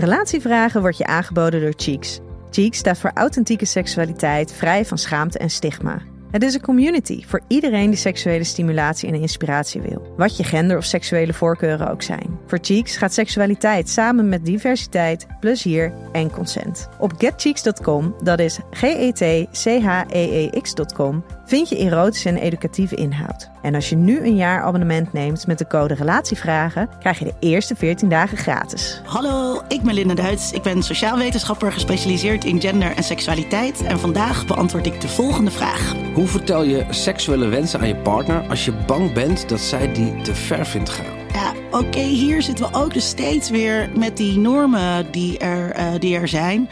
Relatievragen wordt je aangeboden door Cheeks. Cheeks staat voor authentieke seksualiteit, vrij van schaamte en stigma. Het is een community voor iedereen die seksuele stimulatie en inspiratie wil. Wat je gender of seksuele voorkeuren ook zijn. Voor Cheeks gaat seksualiteit samen met diversiteit, plezier en consent. Op getcheeks.com, dat is G-E-T-C-H-E-E-X.com, vind je erotische en educatieve inhoud. En als je nu een jaar abonnement neemt met de code Relatievragen, krijg je de eerste 14 dagen gratis. Hallo, ik ben Linda Duits. Ik ben sociaal wetenschapper gespecialiseerd in gender en seksualiteit. En vandaag beantwoord ik de volgende vraag. Hoe vertel je seksuele wensen aan je partner als je bang bent dat zij die te ver vindt gaan? Ja, oké, hier zitten we ook dus steeds weer met die normen die er, uh, die er zijn.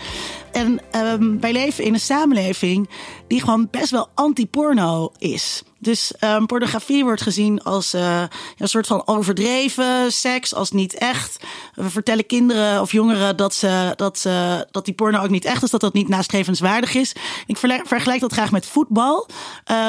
En um, wij leven in een samenleving die gewoon best wel anti-porno is. Dus um, pornografie wordt gezien als uh, een soort van overdreven seks, als niet echt. We vertellen kinderen of jongeren dat, ze, dat, ze, dat die porno ook niet echt is, dat dat niet nastrevenswaardig is. Ik vergelijk dat graag met voetbal.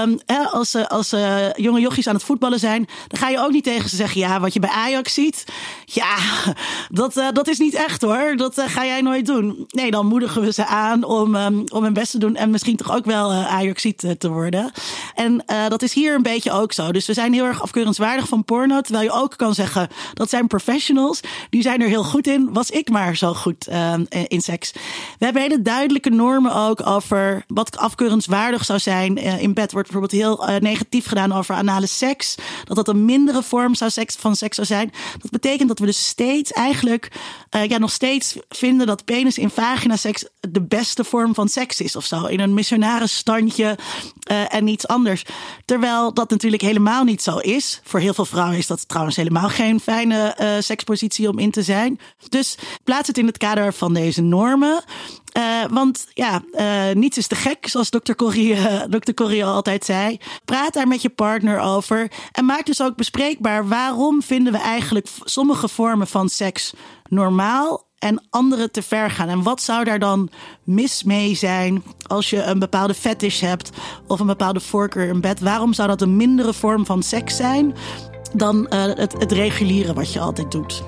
Um, hè, als als uh, jonge jochies aan het voetballen zijn, dan ga je ook niet tegen ze zeggen: ja, wat je bij Ajax ziet, ja, dat, dat is niet echt hoor. Dat ga jij nooit doen. Nee, dan moedigen we ze aan om, um, om hun best te doen en misschien toch ook wel Ajax te worden. En dat dat is hier een beetje ook zo. Dus we zijn heel erg afkeurenswaardig van porno. Terwijl je ook kan zeggen, dat zijn professionals. Die zijn er heel goed in. Was ik maar zo goed uh, in seks. We hebben hele duidelijke normen ook over wat afkeurenswaardig zou zijn. Uh, in bed wordt bijvoorbeeld heel uh, negatief gedaan over anale seks. Dat dat een mindere vorm zou seks, van seks zou zijn. Dat betekent dat we dus steeds eigenlijk, ja, nog steeds vinden dat penis in vagina seks de beste vorm van seks is of zo. In een missionaris standje en niets anders. Terwijl dat natuurlijk helemaal niet zo is. Voor heel veel vrouwen is dat trouwens helemaal geen fijne uh, sekspositie om in te zijn. Dus plaats het in het kader van deze normen. Uh, want ja, niets is te gek, zoals dokter Corrie, dokter Corrie altijd zei. Praat daar met je partner over. En maak dus ook bespreekbaar waarom vinden we eigenlijk sommige vormen van seks normaal en anderen te ver gaan. En wat zou daar dan mis mee zijn als je een bepaalde fetish hebt of een bepaalde voorkeur in bed? Waarom zou dat een mindere vorm van seks zijn dan uh, het, het reguliere wat je altijd doet?